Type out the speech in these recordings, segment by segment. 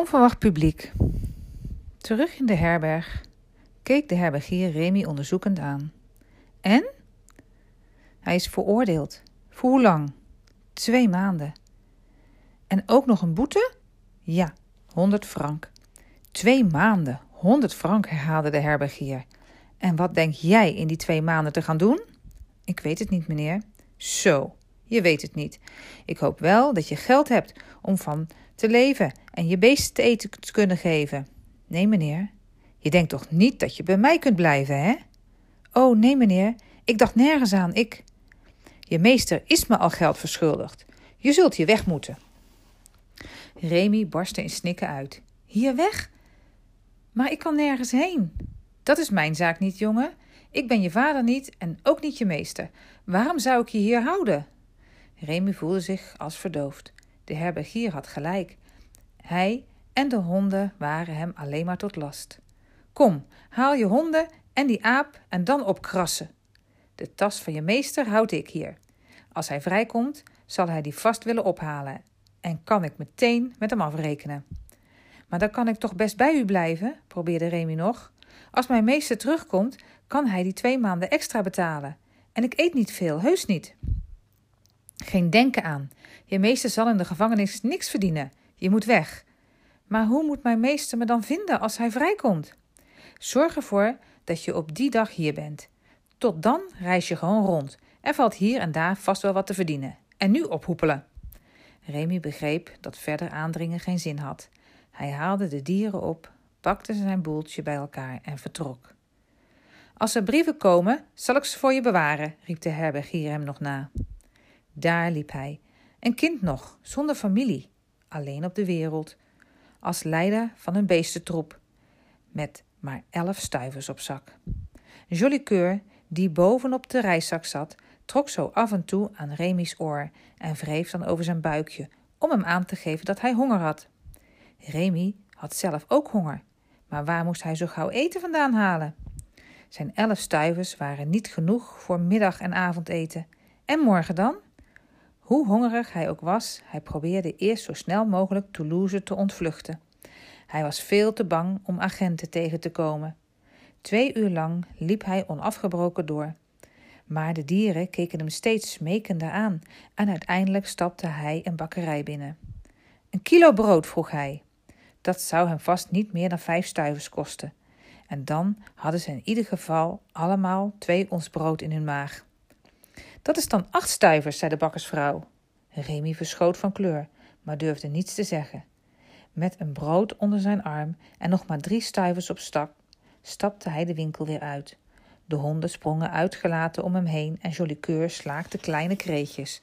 Onverwacht publiek. Terug in de herberg keek de herbergier Remy onderzoekend aan. En? Hij is veroordeeld. Voor hoe lang? Twee maanden. En ook nog een boete? Ja, honderd frank. Twee maanden, honderd frank, herhaalde de herbergier. En wat denk jij in die twee maanden te gaan doen? Ik weet het niet, meneer. Zo, je weet het niet. Ik hoop wel dat je geld hebt om van te leven en je beesten te eten te kunnen geven. Nee, meneer. Je denkt toch niet dat je bij mij kunt blijven, hè? Oh, nee, meneer. Ik dacht nergens aan. Ik. Je meester is me al geld verschuldigd. Je zult hier weg moeten. Remy barstte in snikken uit. Hier weg? Maar ik kan nergens heen. Dat is mijn zaak niet, jongen. Ik ben je vader niet en ook niet je meester. Waarom zou ik je hier houden? Remy voelde zich als verdoofd. De herbergier had gelijk. Hij en de honden waren hem alleen maar tot last. Kom, haal je honden en die aap en dan opkrassen. De tas van je meester houd ik hier. Als hij vrijkomt, zal hij die vast willen ophalen en kan ik meteen met hem afrekenen. Maar dan kan ik toch best bij u blijven, probeerde Remy nog. Als mijn meester terugkomt, kan hij die twee maanden extra betalen. En ik eet niet veel, heus niet. Geen denken aan. Je meester zal in de gevangenis niks verdienen. Je moet weg. Maar hoe moet mijn meester me dan vinden als hij vrijkomt? Zorg ervoor dat je op die dag hier bent. Tot dan reis je gewoon rond. Er valt hier en daar vast wel wat te verdienen. En nu ophoepelen. Remy begreep dat verder aandringen geen zin had. Hij haalde de dieren op, pakte zijn boeltje bij elkaar en vertrok. Als er brieven komen, zal ik ze voor je bewaren, riep de herbergier hem nog na. Daar liep hij, een kind nog, zonder familie, alleen op de wereld, als leider van een beestentroep, met maar elf stuivers op zak. Jolicoeur, die bovenop de reiszak zat, trok zo af en toe aan Remy's oor en wreef dan over zijn buikje, om hem aan te geven dat hij honger had. Remy had zelf ook honger, maar waar moest hij zo gauw eten vandaan halen? Zijn elf stuivers waren niet genoeg voor middag- en avondeten. En morgen dan? Hoe hongerig hij ook was, hij probeerde eerst zo snel mogelijk Toulouse te ontvluchten. Hij was veel te bang om agenten tegen te komen. Twee uur lang liep hij onafgebroken door. Maar de dieren keken hem steeds smekender aan en uiteindelijk stapte hij een bakkerij binnen. Een kilo brood, vroeg hij. Dat zou hem vast niet meer dan vijf stuivers kosten. En dan hadden ze in ieder geval allemaal twee ons brood in hun maag. Dat is dan acht stuivers, zei de bakkersvrouw. Remy verschoot van kleur, maar durfde niets te zeggen. Met een brood onder zijn arm en nog maar drie stuivers op stak, stapte hij de winkel weer uit. De honden sprongen uitgelaten om hem heen en Jolicoeur slaakte kleine kreetjes.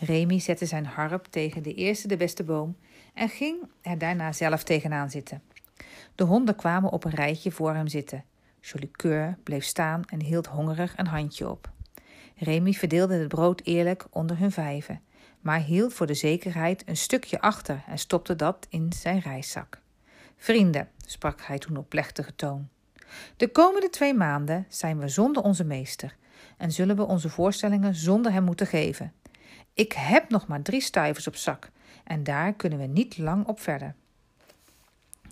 Remy zette zijn harp tegen de eerste de beste boom en ging er daarna zelf tegenaan zitten. De honden kwamen op een rijtje voor hem zitten. Jolicoeur bleef staan en hield hongerig een handje op. Remy verdeelde het brood eerlijk onder hun vijven, maar hield voor de zekerheid een stukje achter en stopte dat in zijn reiszak. Vrienden, sprak hij toen op plechtige toon, de komende twee maanden zijn we zonder onze meester en zullen we onze voorstellingen zonder hem moeten geven. Ik heb nog maar drie stuivers op zak en daar kunnen we niet lang op verder.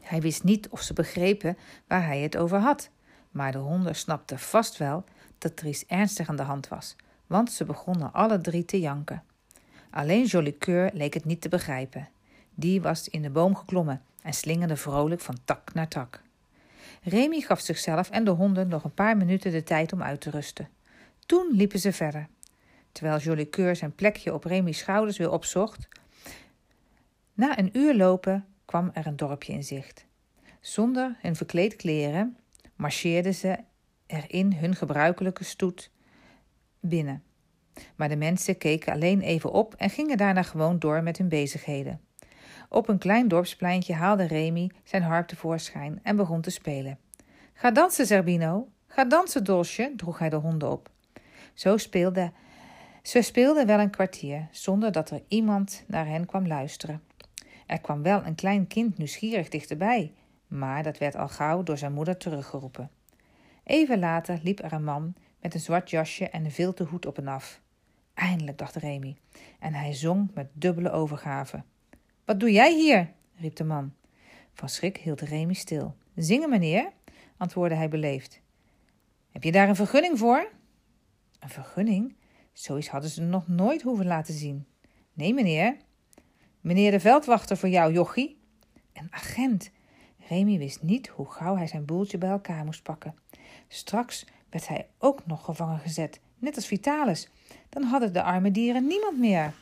Hij wist niet of ze begrepen waar hij het over had, maar de honden snapten vast wel dat er ernstig aan de hand was, want ze begonnen alle drie te janken. Alleen Jolicoeur leek het niet te begrijpen. Die was in de boom geklommen en slingerde vrolijk van tak naar tak. Remy gaf zichzelf en de honden nog een paar minuten de tijd om uit te rusten. Toen liepen ze verder. Terwijl Jolicoeur zijn plekje op Remy's schouders weer opzocht. Na een uur lopen kwam er een dorpje in zicht. Zonder hun verkleed kleren marcheerden ze er in hun gebruikelijke stoet binnen. Maar de mensen keken alleen even op en gingen daarna gewoon door met hun bezigheden. Op een klein dorpspleintje haalde Remy zijn harp tevoorschijn en begon te spelen. Ga dansen, Zerbino. Ga dansen, Dolsje, droeg hij de honden op. Zo speelde, ze speelden wel een kwartier, zonder dat er iemand naar hen kwam luisteren. Er kwam wel een klein kind nieuwsgierig dichterbij, maar dat werd al gauw door zijn moeder teruggeroepen. Even later liep er een man met een zwart jasje en een vilten hoed op en af. Eindelijk, dacht Remy, en hij zong met dubbele overgave. Wat doe jij hier? riep de man. Van schrik hield Remy stil. Zingen, meneer, antwoordde hij beleefd. Heb je daar een vergunning voor? Een vergunning? Zoiets hadden ze nog nooit hoeven laten zien. Nee, meneer. Meneer de veldwachter voor jou, jochie. Een agent. Remy wist niet hoe gauw hij zijn boeltje bij elkaar moest pakken. Straks werd hij ook nog gevangen gezet, net als Vitalis. Dan hadden de arme dieren niemand meer.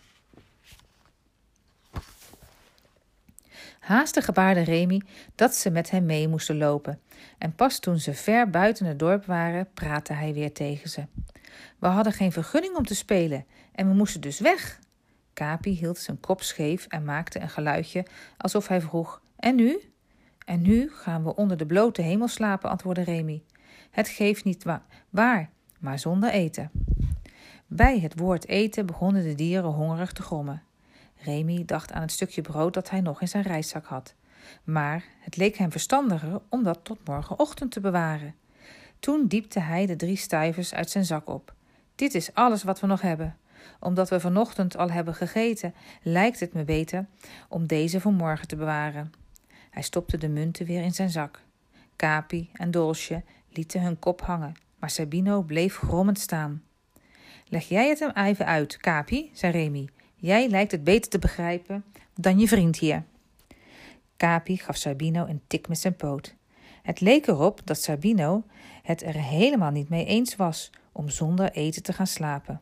Haastig gebaarde Remy dat ze met hem mee moesten lopen. En pas toen ze ver buiten het dorp waren, praatte hij weer tegen ze. We hadden geen vergunning om te spelen en we moesten dus weg. Capi hield zijn kop scheef en maakte een geluidje alsof hij vroeg: En nu? En nu gaan we onder de blote hemel slapen, antwoordde Remy. Het geeft niet wa waar, maar zonder eten. Bij het woord eten begonnen de dieren hongerig te grommen. Remy dacht aan het stukje brood dat hij nog in zijn reiszak had. Maar het leek hem verstandiger om dat tot morgenochtend te bewaren. Toen diepte hij de drie stuivers uit zijn zak op. Dit is alles wat we nog hebben. Omdat we vanochtend al hebben gegeten, lijkt het me beter om deze voor morgen te bewaren. Hij stopte de munten weer in zijn zak. Capi en Dolce lieten hun kop hangen, maar Sabino bleef grommend staan. Leg jij het hem even uit, Capi, zei Remy. Jij lijkt het beter te begrijpen dan je vriend hier. Capi gaf Sabino een tik met zijn poot. Het leek erop dat Sabino het er helemaal niet mee eens was om zonder eten te gaan slapen.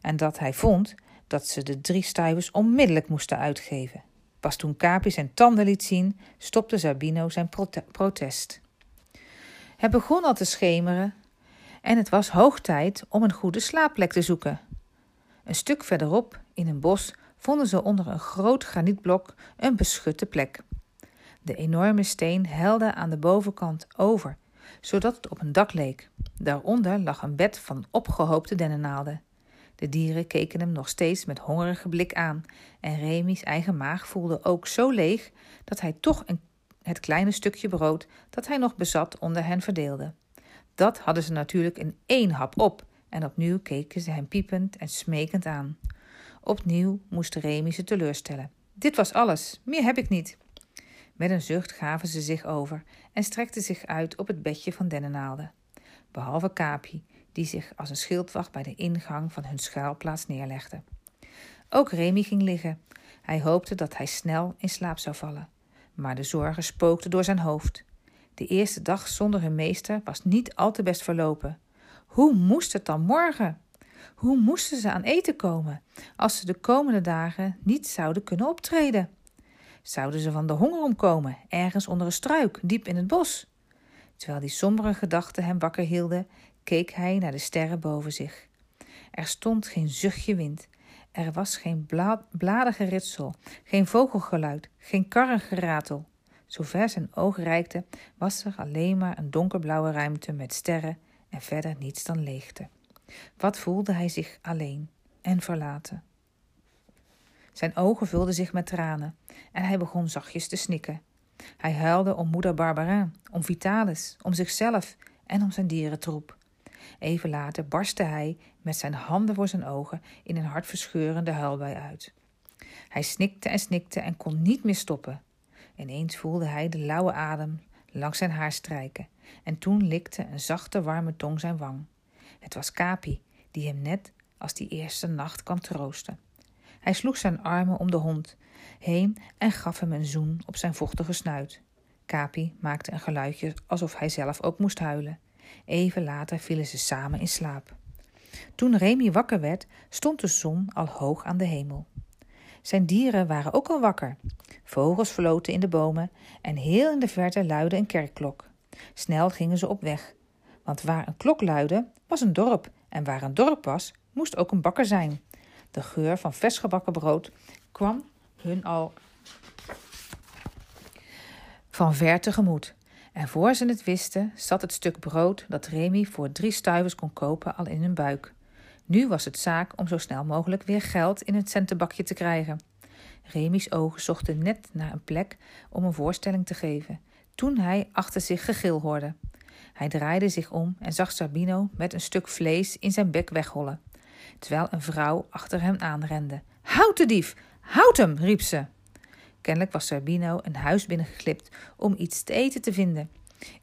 En dat hij vond dat ze de drie stuivers onmiddellijk moesten uitgeven. Pas toen Capi zijn tanden liet zien, stopte Sabino zijn protest. Het begon al te schemeren en het was hoog tijd om een goede slaapplek te zoeken. Een stuk verderop, in een bos, vonden ze onder een groot granietblok een beschutte plek. De enorme steen helde aan de bovenkant over, zodat het op een dak leek. Daaronder lag een bed van opgehoopte dennennaalden. De dieren keken hem nog steeds met hongerige blik aan, en Remy's eigen maag voelde ook zo leeg dat hij toch een, het kleine stukje brood dat hij nog bezat onder hen verdeelde. Dat hadden ze natuurlijk in één hap op, en opnieuw keken ze hem piepend en smekend aan. Opnieuw moest Remy ze teleurstellen. Dit was alles, meer heb ik niet. Met een zucht gaven ze zich over en strekten zich uit op het bedje van dennennaalden. Behalve Capi, die zich als een schildwacht bij de ingang van hun schuilplaats neerlegde. Ook Remy ging liggen. Hij hoopte dat hij snel in slaap zou vallen. Maar de zorgen spookten door zijn hoofd. De eerste dag zonder hun meester was niet al te best verlopen. Hoe moest het dan morgen? Hoe moesten ze aan eten komen als ze de komende dagen niet zouden kunnen optreden? Zouden ze van de honger omkomen, ergens onder een struik, diep in het bos? Terwijl die sombere gedachten hem wakker hielden, keek hij naar de sterren boven zich. Er stond geen zuchtje wind. Er was geen bla bladergeritsel, geen vogelgeluid, geen karrengeratel. Zover zijn oog reikte, was er alleen maar een donkerblauwe ruimte met sterren en verder niets dan leegte. Wat voelde hij zich alleen en verlaten? Zijn ogen vulden zich met tranen en hij begon zachtjes te snikken. Hij huilde om moeder Barbarin, om Vitalis, om zichzelf en om zijn dierentroep. Even later barstte hij met zijn handen voor zijn ogen in een hartverscheurende huilbui uit. Hij snikte en snikte en kon niet meer stoppen. Ineens voelde hij de lauwe adem langs zijn haar strijken en toen likte een zachte warme tong zijn wang. Het was Capi, die hem net als die eerste nacht kwam troosten. Hij sloeg zijn armen om de hond heen en gaf hem een zoen op zijn vochtige snuit. Capi maakte een geluidje alsof hij zelf ook moest huilen. Even later vielen ze samen in slaap. Toen Remy wakker werd, stond de zon al hoog aan de hemel. Zijn dieren waren ook al wakker. Vogels floten in de bomen en heel in de verte luidde een kerkklok. Snel gingen ze op weg, want waar een klok luidde, was een dorp en waar een dorp was, moest ook een bakker zijn. De geur van vers gebakken brood kwam hun al van ver tegemoet. En voor ze het wisten, zat het stuk brood dat Remy voor drie stuivers kon kopen al in hun buik. Nu was het zaak om zo snel mogelijk weer geld in het centenbakje te krijgen. Remy's ogen zochten net naar een plek om een voorstelling te geven, toen hij achter zich gegil hoorde. Hij draaide zich om en zag Sabino met een stuk vlees in zijn bek weghollen, terwijl een vrouw achter hem aanrende. Houd de dief! Houd hem! riep ze. Kennelijk was Sabino een huis binnengeglipt om iets te eten te vinden.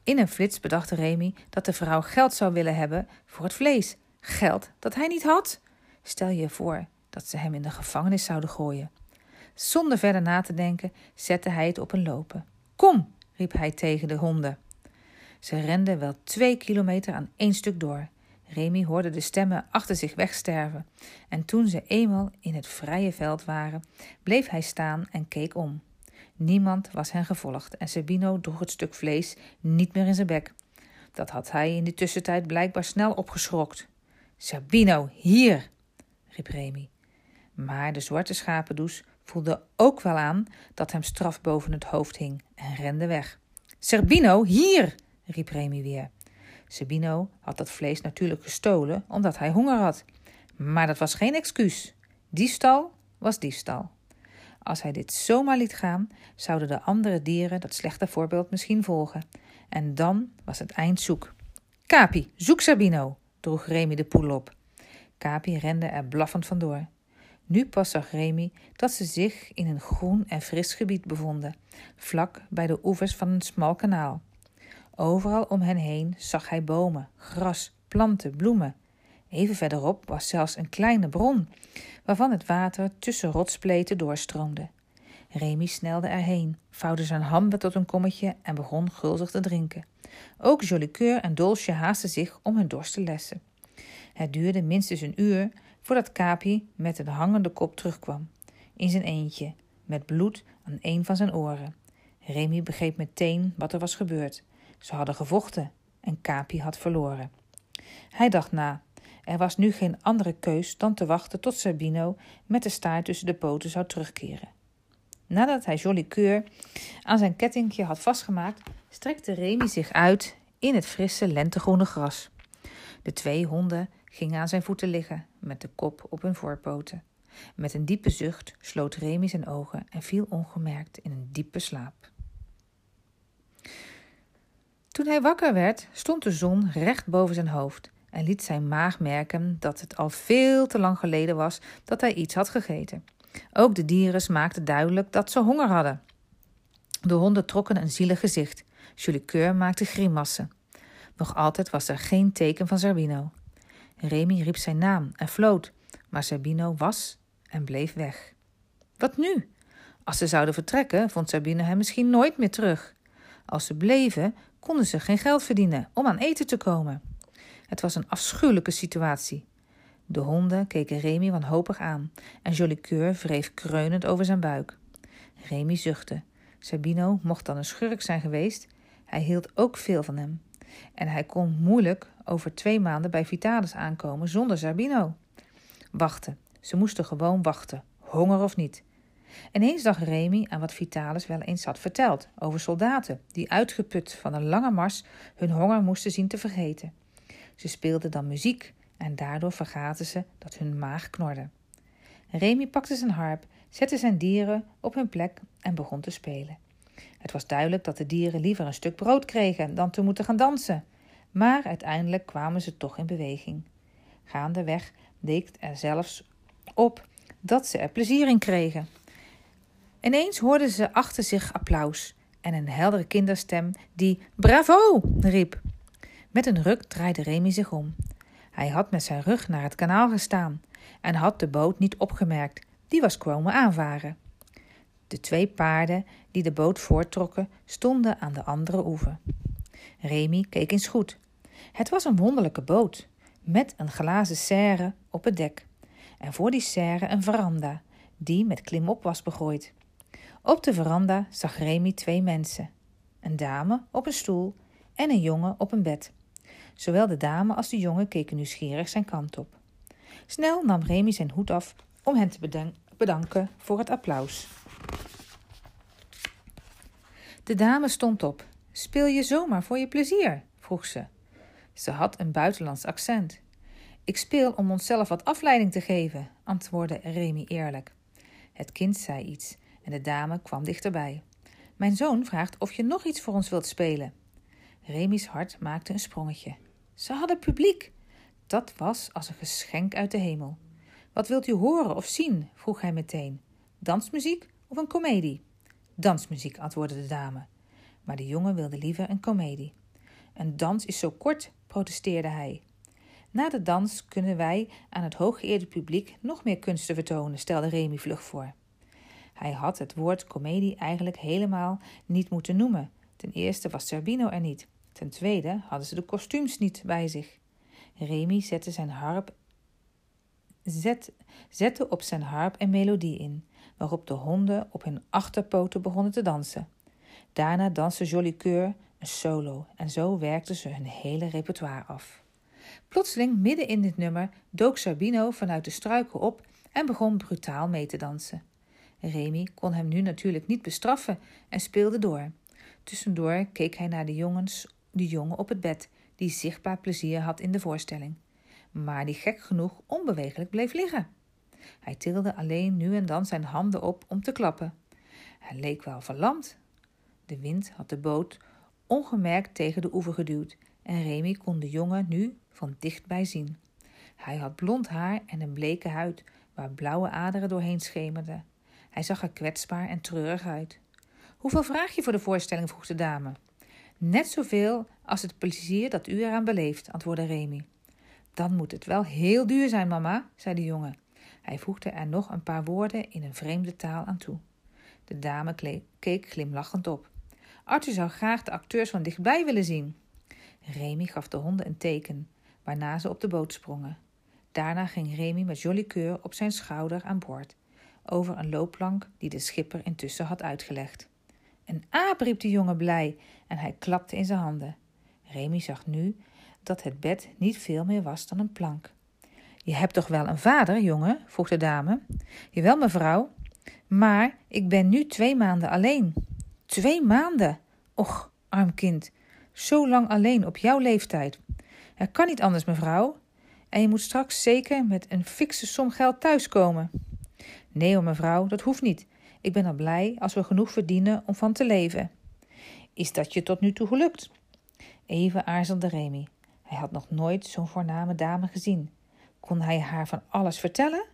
In een flits bedacht Remy dat de vrouw geld zou willen hebben voor het vlees. Geld dat hij niet had. Stel je voor dat ze hem in de gevangenis zouden gooien. Zonder verder na te denken zette hij het op een lopen. Kom, riep hij tegen de honden. Ze renden wel twee kilometer aan één stuk door. Remy hoorde de stemmen achter zich wegsterven. En toen ze eenmaal in het vrije veld waren, bleef hij staan en keek om. Niemand was hen gevolgd en Sabino droeg het stuk vlees niet meer in zijn bek. Dat had hij in de tussentijd blijkbaar snel opgeschrokt. Sabino, hier! riep Remy. Maar de zwarte schapendoes voelde ook wel aan dat hem straf boven het hoofd hing en rende weg. Serbino, hier! riep Remy weer. Sabino had dat vlees natuurlijk gestolen omdat hij honger had. Maar dat was geen excuus. Diefstal was diefstal. Als hij dit zomaar liet gaan, zouden de andere dieren dat slechte voorbeeld misschien volgen. En dan was het eind zoek. Capi, zoek Sabino, droeg Remy de poel op. Capi rende er blaffend vandoor. Nu pas zag Remy dat ze zich in een groen en fris gebied bevonden, vlak bij de oevers van een smal kanaal. Overal om hen heen zag hij bomen, gras, planten, bloemen. Even verderop was zelfs een kleine bron, waarvan het water tussen rotspleten doorstroomde. Remy snelde erheen, vouwde zijn handen tot een kommetje en begon gulzig te drinken. Ook Jolicoeur en Dolce haasten zich om hun dorst te lessen. Het duurde minstens een uur voordat Capi met een hangende kop terugkwam, in zijn eentje, met bloed aan een van zijn oren. Remy begreep meteen wat er was gebeurd. Ze hadden gevochten en Capi had verloren. Hij dacht na. Er was nu geen andere keus dan te wachten tot Sabino met de staart tussen de poten zou terugkeren. Nadat hij Jolly Keur aan zijn kettingje had vastgemaakt, strekte Remy zich uit in het frisse lentegroene gras. De twee honden gingen aan zijn voeten liggen, met de kop op hun voorpoten. Met een diepe zucht sloot Remy zijn ogen en viel ongemerkt in een diepe slaap. Toen hij wakker werd, stond de zon recht boven zijn hoofd en liet zijn maag merken dat het al veel te lang geleden was dat hij iets had gegeten. Ook de dieren maakten duidelijk dat ze honger hadden. De honden trokken een zielig gezicht. Julie Keur maakte grimassen. Nog altijd was er geen teken van Zerbino. Remy riep zijn naam en floot, maar Zerbino was en bleef weg. Wat nu? Als ze zouden vertrekken, vond Sabine hem misschien nooit meer terug. Als ze bleven, konden ze geen geld verdienen om aan eten te komen. Het was een afschuwelijke situatie. De honden keken Remy wanhopig aan en Jolicoeur wreef kreunend over zijn buik. Remy zuchtte. Sabino mocht dan een schurk zijn geweest. Hij hield ook veel van hem. En hij kon moeilijk over twee maanden bij Vitalis aankomen zonder Sabino. Wachten. Ze moesten gewoon wachten, honger of niet. Ineens dacht Remy aan wat Vitalis wel eens had verteld over soldaten die uitgeput van een lange mars hun honger moesten zien te vergeten. Ze speelden dan muziek en daardoor vergaten ze dat hun maag knorde. Remy pakte zijn harp, zette zijn dieren op hun plek en begon te spelen. Het was duidelijk dat de dieren liever een stuk brood kregen dan te moeten gaan dansen. Maar uiteindelijk kwamen ze toch in beweging. Gaandeweg deed er zelfs op dat ze er plezier in kregen. Ineens hoorden ze achter zich applaus en een heldere kinderstem die bravo riep. Met een ruk draaide Remy zich om. Hij had met zijn rug naar het kanaal gestaan en had de boot niet opgemerkt. Die was komen aanvaren. De twee paarden die de boot voorttrokken stonden aan de andere oever. Remy keek eens goed. Het was een wonderlijke boot met een glazen serre op het dek en voor die serre een veranda die met klimop was begroeid. Op de veranda zag Remy twee mensen: een dame op een stoel en een jongen op een bed. Zowel de dame als de jongen keken nieuwsgierig zijn kant op. Snel nam Remy zijn hoed af om hen te bedanken voor het applaus. De dame stond op. Speel je zomaar voor je plezier? vroeg ze. Ze had een buitenlands accent. Ik speel om onszelf wat afleiding te geven, antwoordde Remy eerlijk. Het kind zei iets en de dame kwam dichterbij. Mijn zoon vraagt of je nog iets voor ons wilt spelen. Remy's hart maakte een sprongetje. Ze hadden publiek. Dat was als een geschenk uit de hemel. Wat wilt u horen of zien? vroeg hij meteen. Dansmuziek of een komedie? Dansmuziek, antwoordde de dame. Maar de jongen wilde liever een komedie. Een dans is zo kort, protesteerde hij. Na de dans kunnen wij aan het hooggeëerde publiek nog meer kunsten vertonen, stelde Remy vlug voor. Hij had het woord komedie eigenlijk helemaal niet moeten noemen. Ten eerste was Zerbino er niet. Ten tweede hadden ze de kostuums niet bij zich. Remy zette zijn harp zet, zette op zijn harp een melodie in, waarop de honden op hun achterpoten begonnen te dansen. Daarna danste Jolly Coeur een solo en zo werkten ze hun hele repertoire af. Plotseling, midden in dit nummer, dook Sabino vanuit de struiken op en begon brutaal mee te dansen. Remy kon hem nu natuurlijk niet bestraffen en speelde door. Tussendoor keek hij naar de, jongens, de jongen op het bed, die zichtbaar plezier had in de voorstelling maar die gek genoeg onbewegelijk bleef liggen. Hij tilde alleen nu en dan zijn handen op om te klappen. Hij leek wel verlamd. De wind had de boot ongemerkt tegen de oever geduwd en Remy kon de jongen nu van dichtbij zien. Hij had blond haar en een bleke huid waar blauwe aderen doorheen schemerden. Hij zag er kwetsbaar en treurig uit. Hoeveel vraag je voor de voorstelling? vroeg de dame. Net zoveel als het plezier dat u eraan beleeft, antwoordde Remy. Dan moet het wel heel duur zijn, mama, zei de jongen. Hij voegde er nog een paar woorden in een vreemde taal aan toe. De dame keek glimlachend op. Arthur zou graag de acteurs van dichtbij willen zien. Remy gaf de honden een teken, waarna ze op de boot sprongen. Daarna ging Remy met Jolly Keur op zijn schouder aan boord, over een loopplank die de schipper intussen had uitgelegd. Een aap, riep de jongen blij en hij klapte in zijn handen. Remy zag nu dat het bed niet veel meer was dan een plank. Je hebt toch wel een vader, jongen? vroeg de dame. Jawel, mevrouw. Maar ik ben nu twee maanden alleen. Twee maanden? Och, arm kind. Zo lang alleen op jouw leeftijd. Er kan niet anders, mevrouw. En je moet straks zeker met een fikse som geld thuiskomen. Nee hoor, mevrouw, dat hoeft niet. Ik ben al blij als we genoeg verdienen om van te leven. Is dat je tot nu toe gelukt? Even aarzelde Remy. Hij had nog nooit zo'n voorname dame gezien. Kon hij haar van alles vertellen?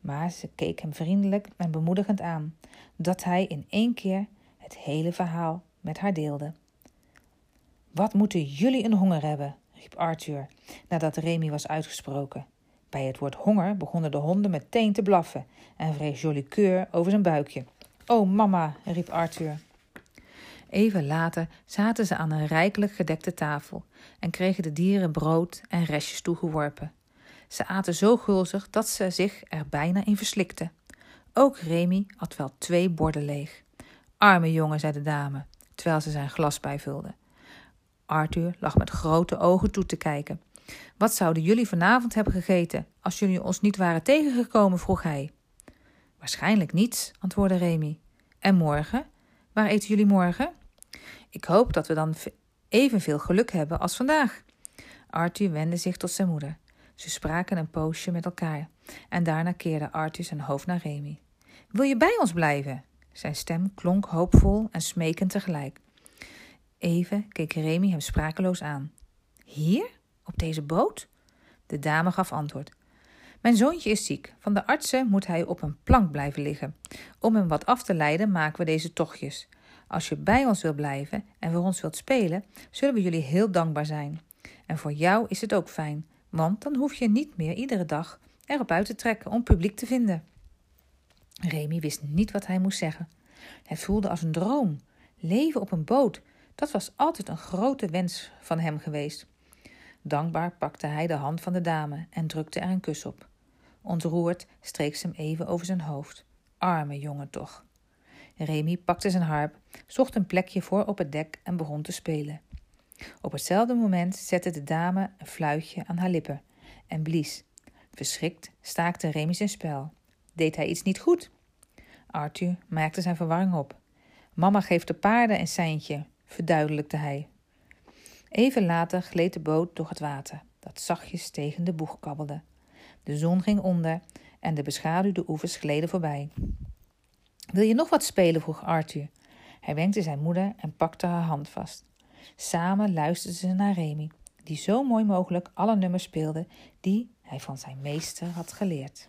Maar ze keek hem vriendelijk en bemoedigend aan, dat hij in één keer het hele verhaal met haar deelde. Wat moeten jullie een honger hebben? riep Arthur, nadat Remy was uitgesproken. Bij het woord honger begonnen de honden meteen te blaffen en wreef Jolly Keur over zijn buikje. Oh, mama, riep Arthur. Even later zaten ze aan een rijkelijk gedekte tafel en kregen de dieren brood en restjes toegeworpen. Ze aten zo gulzig dat ze zich er bijna in verslikten. Ook Remy had wel twee borden leeg. Arme jongen, zei de dame, terwijl ze zijn glas bijvulde. Arthur lag met grote ogen toe te kijken. Wat zouden jullie vanavond hebben gegeten als jullie ons niet waren tegengekomen? vroeg hij. Waarschijnlijk niets, antwoordde Remy. En morgen? Waar eten jullie morgen? Ik hoop dat we dan evenveel geluk hebben als vandaag. Arthur wendde zich tot zijn moeder. Ze spraken een poosje met elkaar en daarna keerde Arthur zijn hoofd naar Remy. Wil je bij ons blijven? Zijn stem klonk hoopvol en smekend tegelijk. Even keek Remy hem sprakeloos aan. Hier? Op deze boot? De dame gaf antwoord. Mijn zoontje is ziek. Van de artsen moet hij op een plank blijven liggen. Om hem wat af te leiden maken we deze tochtjes. Als je bij ons wilt blijven en voor ons wilt spelen, zullen we jullie heel dankbaar zijn. En voor jou is het ook fijn, want dan hoef je niet meer iedere dag erop uit te trekken om publiek te vinden. Remy wist niet wat hij moest zeggen. Het voelde als een droom. Leven op een boot, dat was altijd een grote wens van hem geweest. Dankbaar pakte hij de hand van de dame en drukte er een kus op. Ontroerd streek ze hem even over zijn hoofd. Arme jongen toch. Remy pakte zijn harp, zocht een plekje voor op het dek en begon te spelen. Op hetzelfde moment zette de dame een fluitje aan haar lippen en blies. Verschrikt staakte Remy zijn spel. Deed hij iets niet goed? Arthur maakte zijn verwarring op. Mama geeft de paarden een seintje, verduidelijkte hij. Even later gleed de boot door het water, dat zachtjes tegen de boeg kabbelde. De zon ging onder en de beschaduwde oevers gleden voorbij. Wil je nog wat spelen? vroeg Arthur. Hij wenkte zijn moeder en pakte haar hand vast. Samen luisterden ze naar Remy, die zo mooi mogelijk alle nummers speelde die hij van zijn meester had geleerd.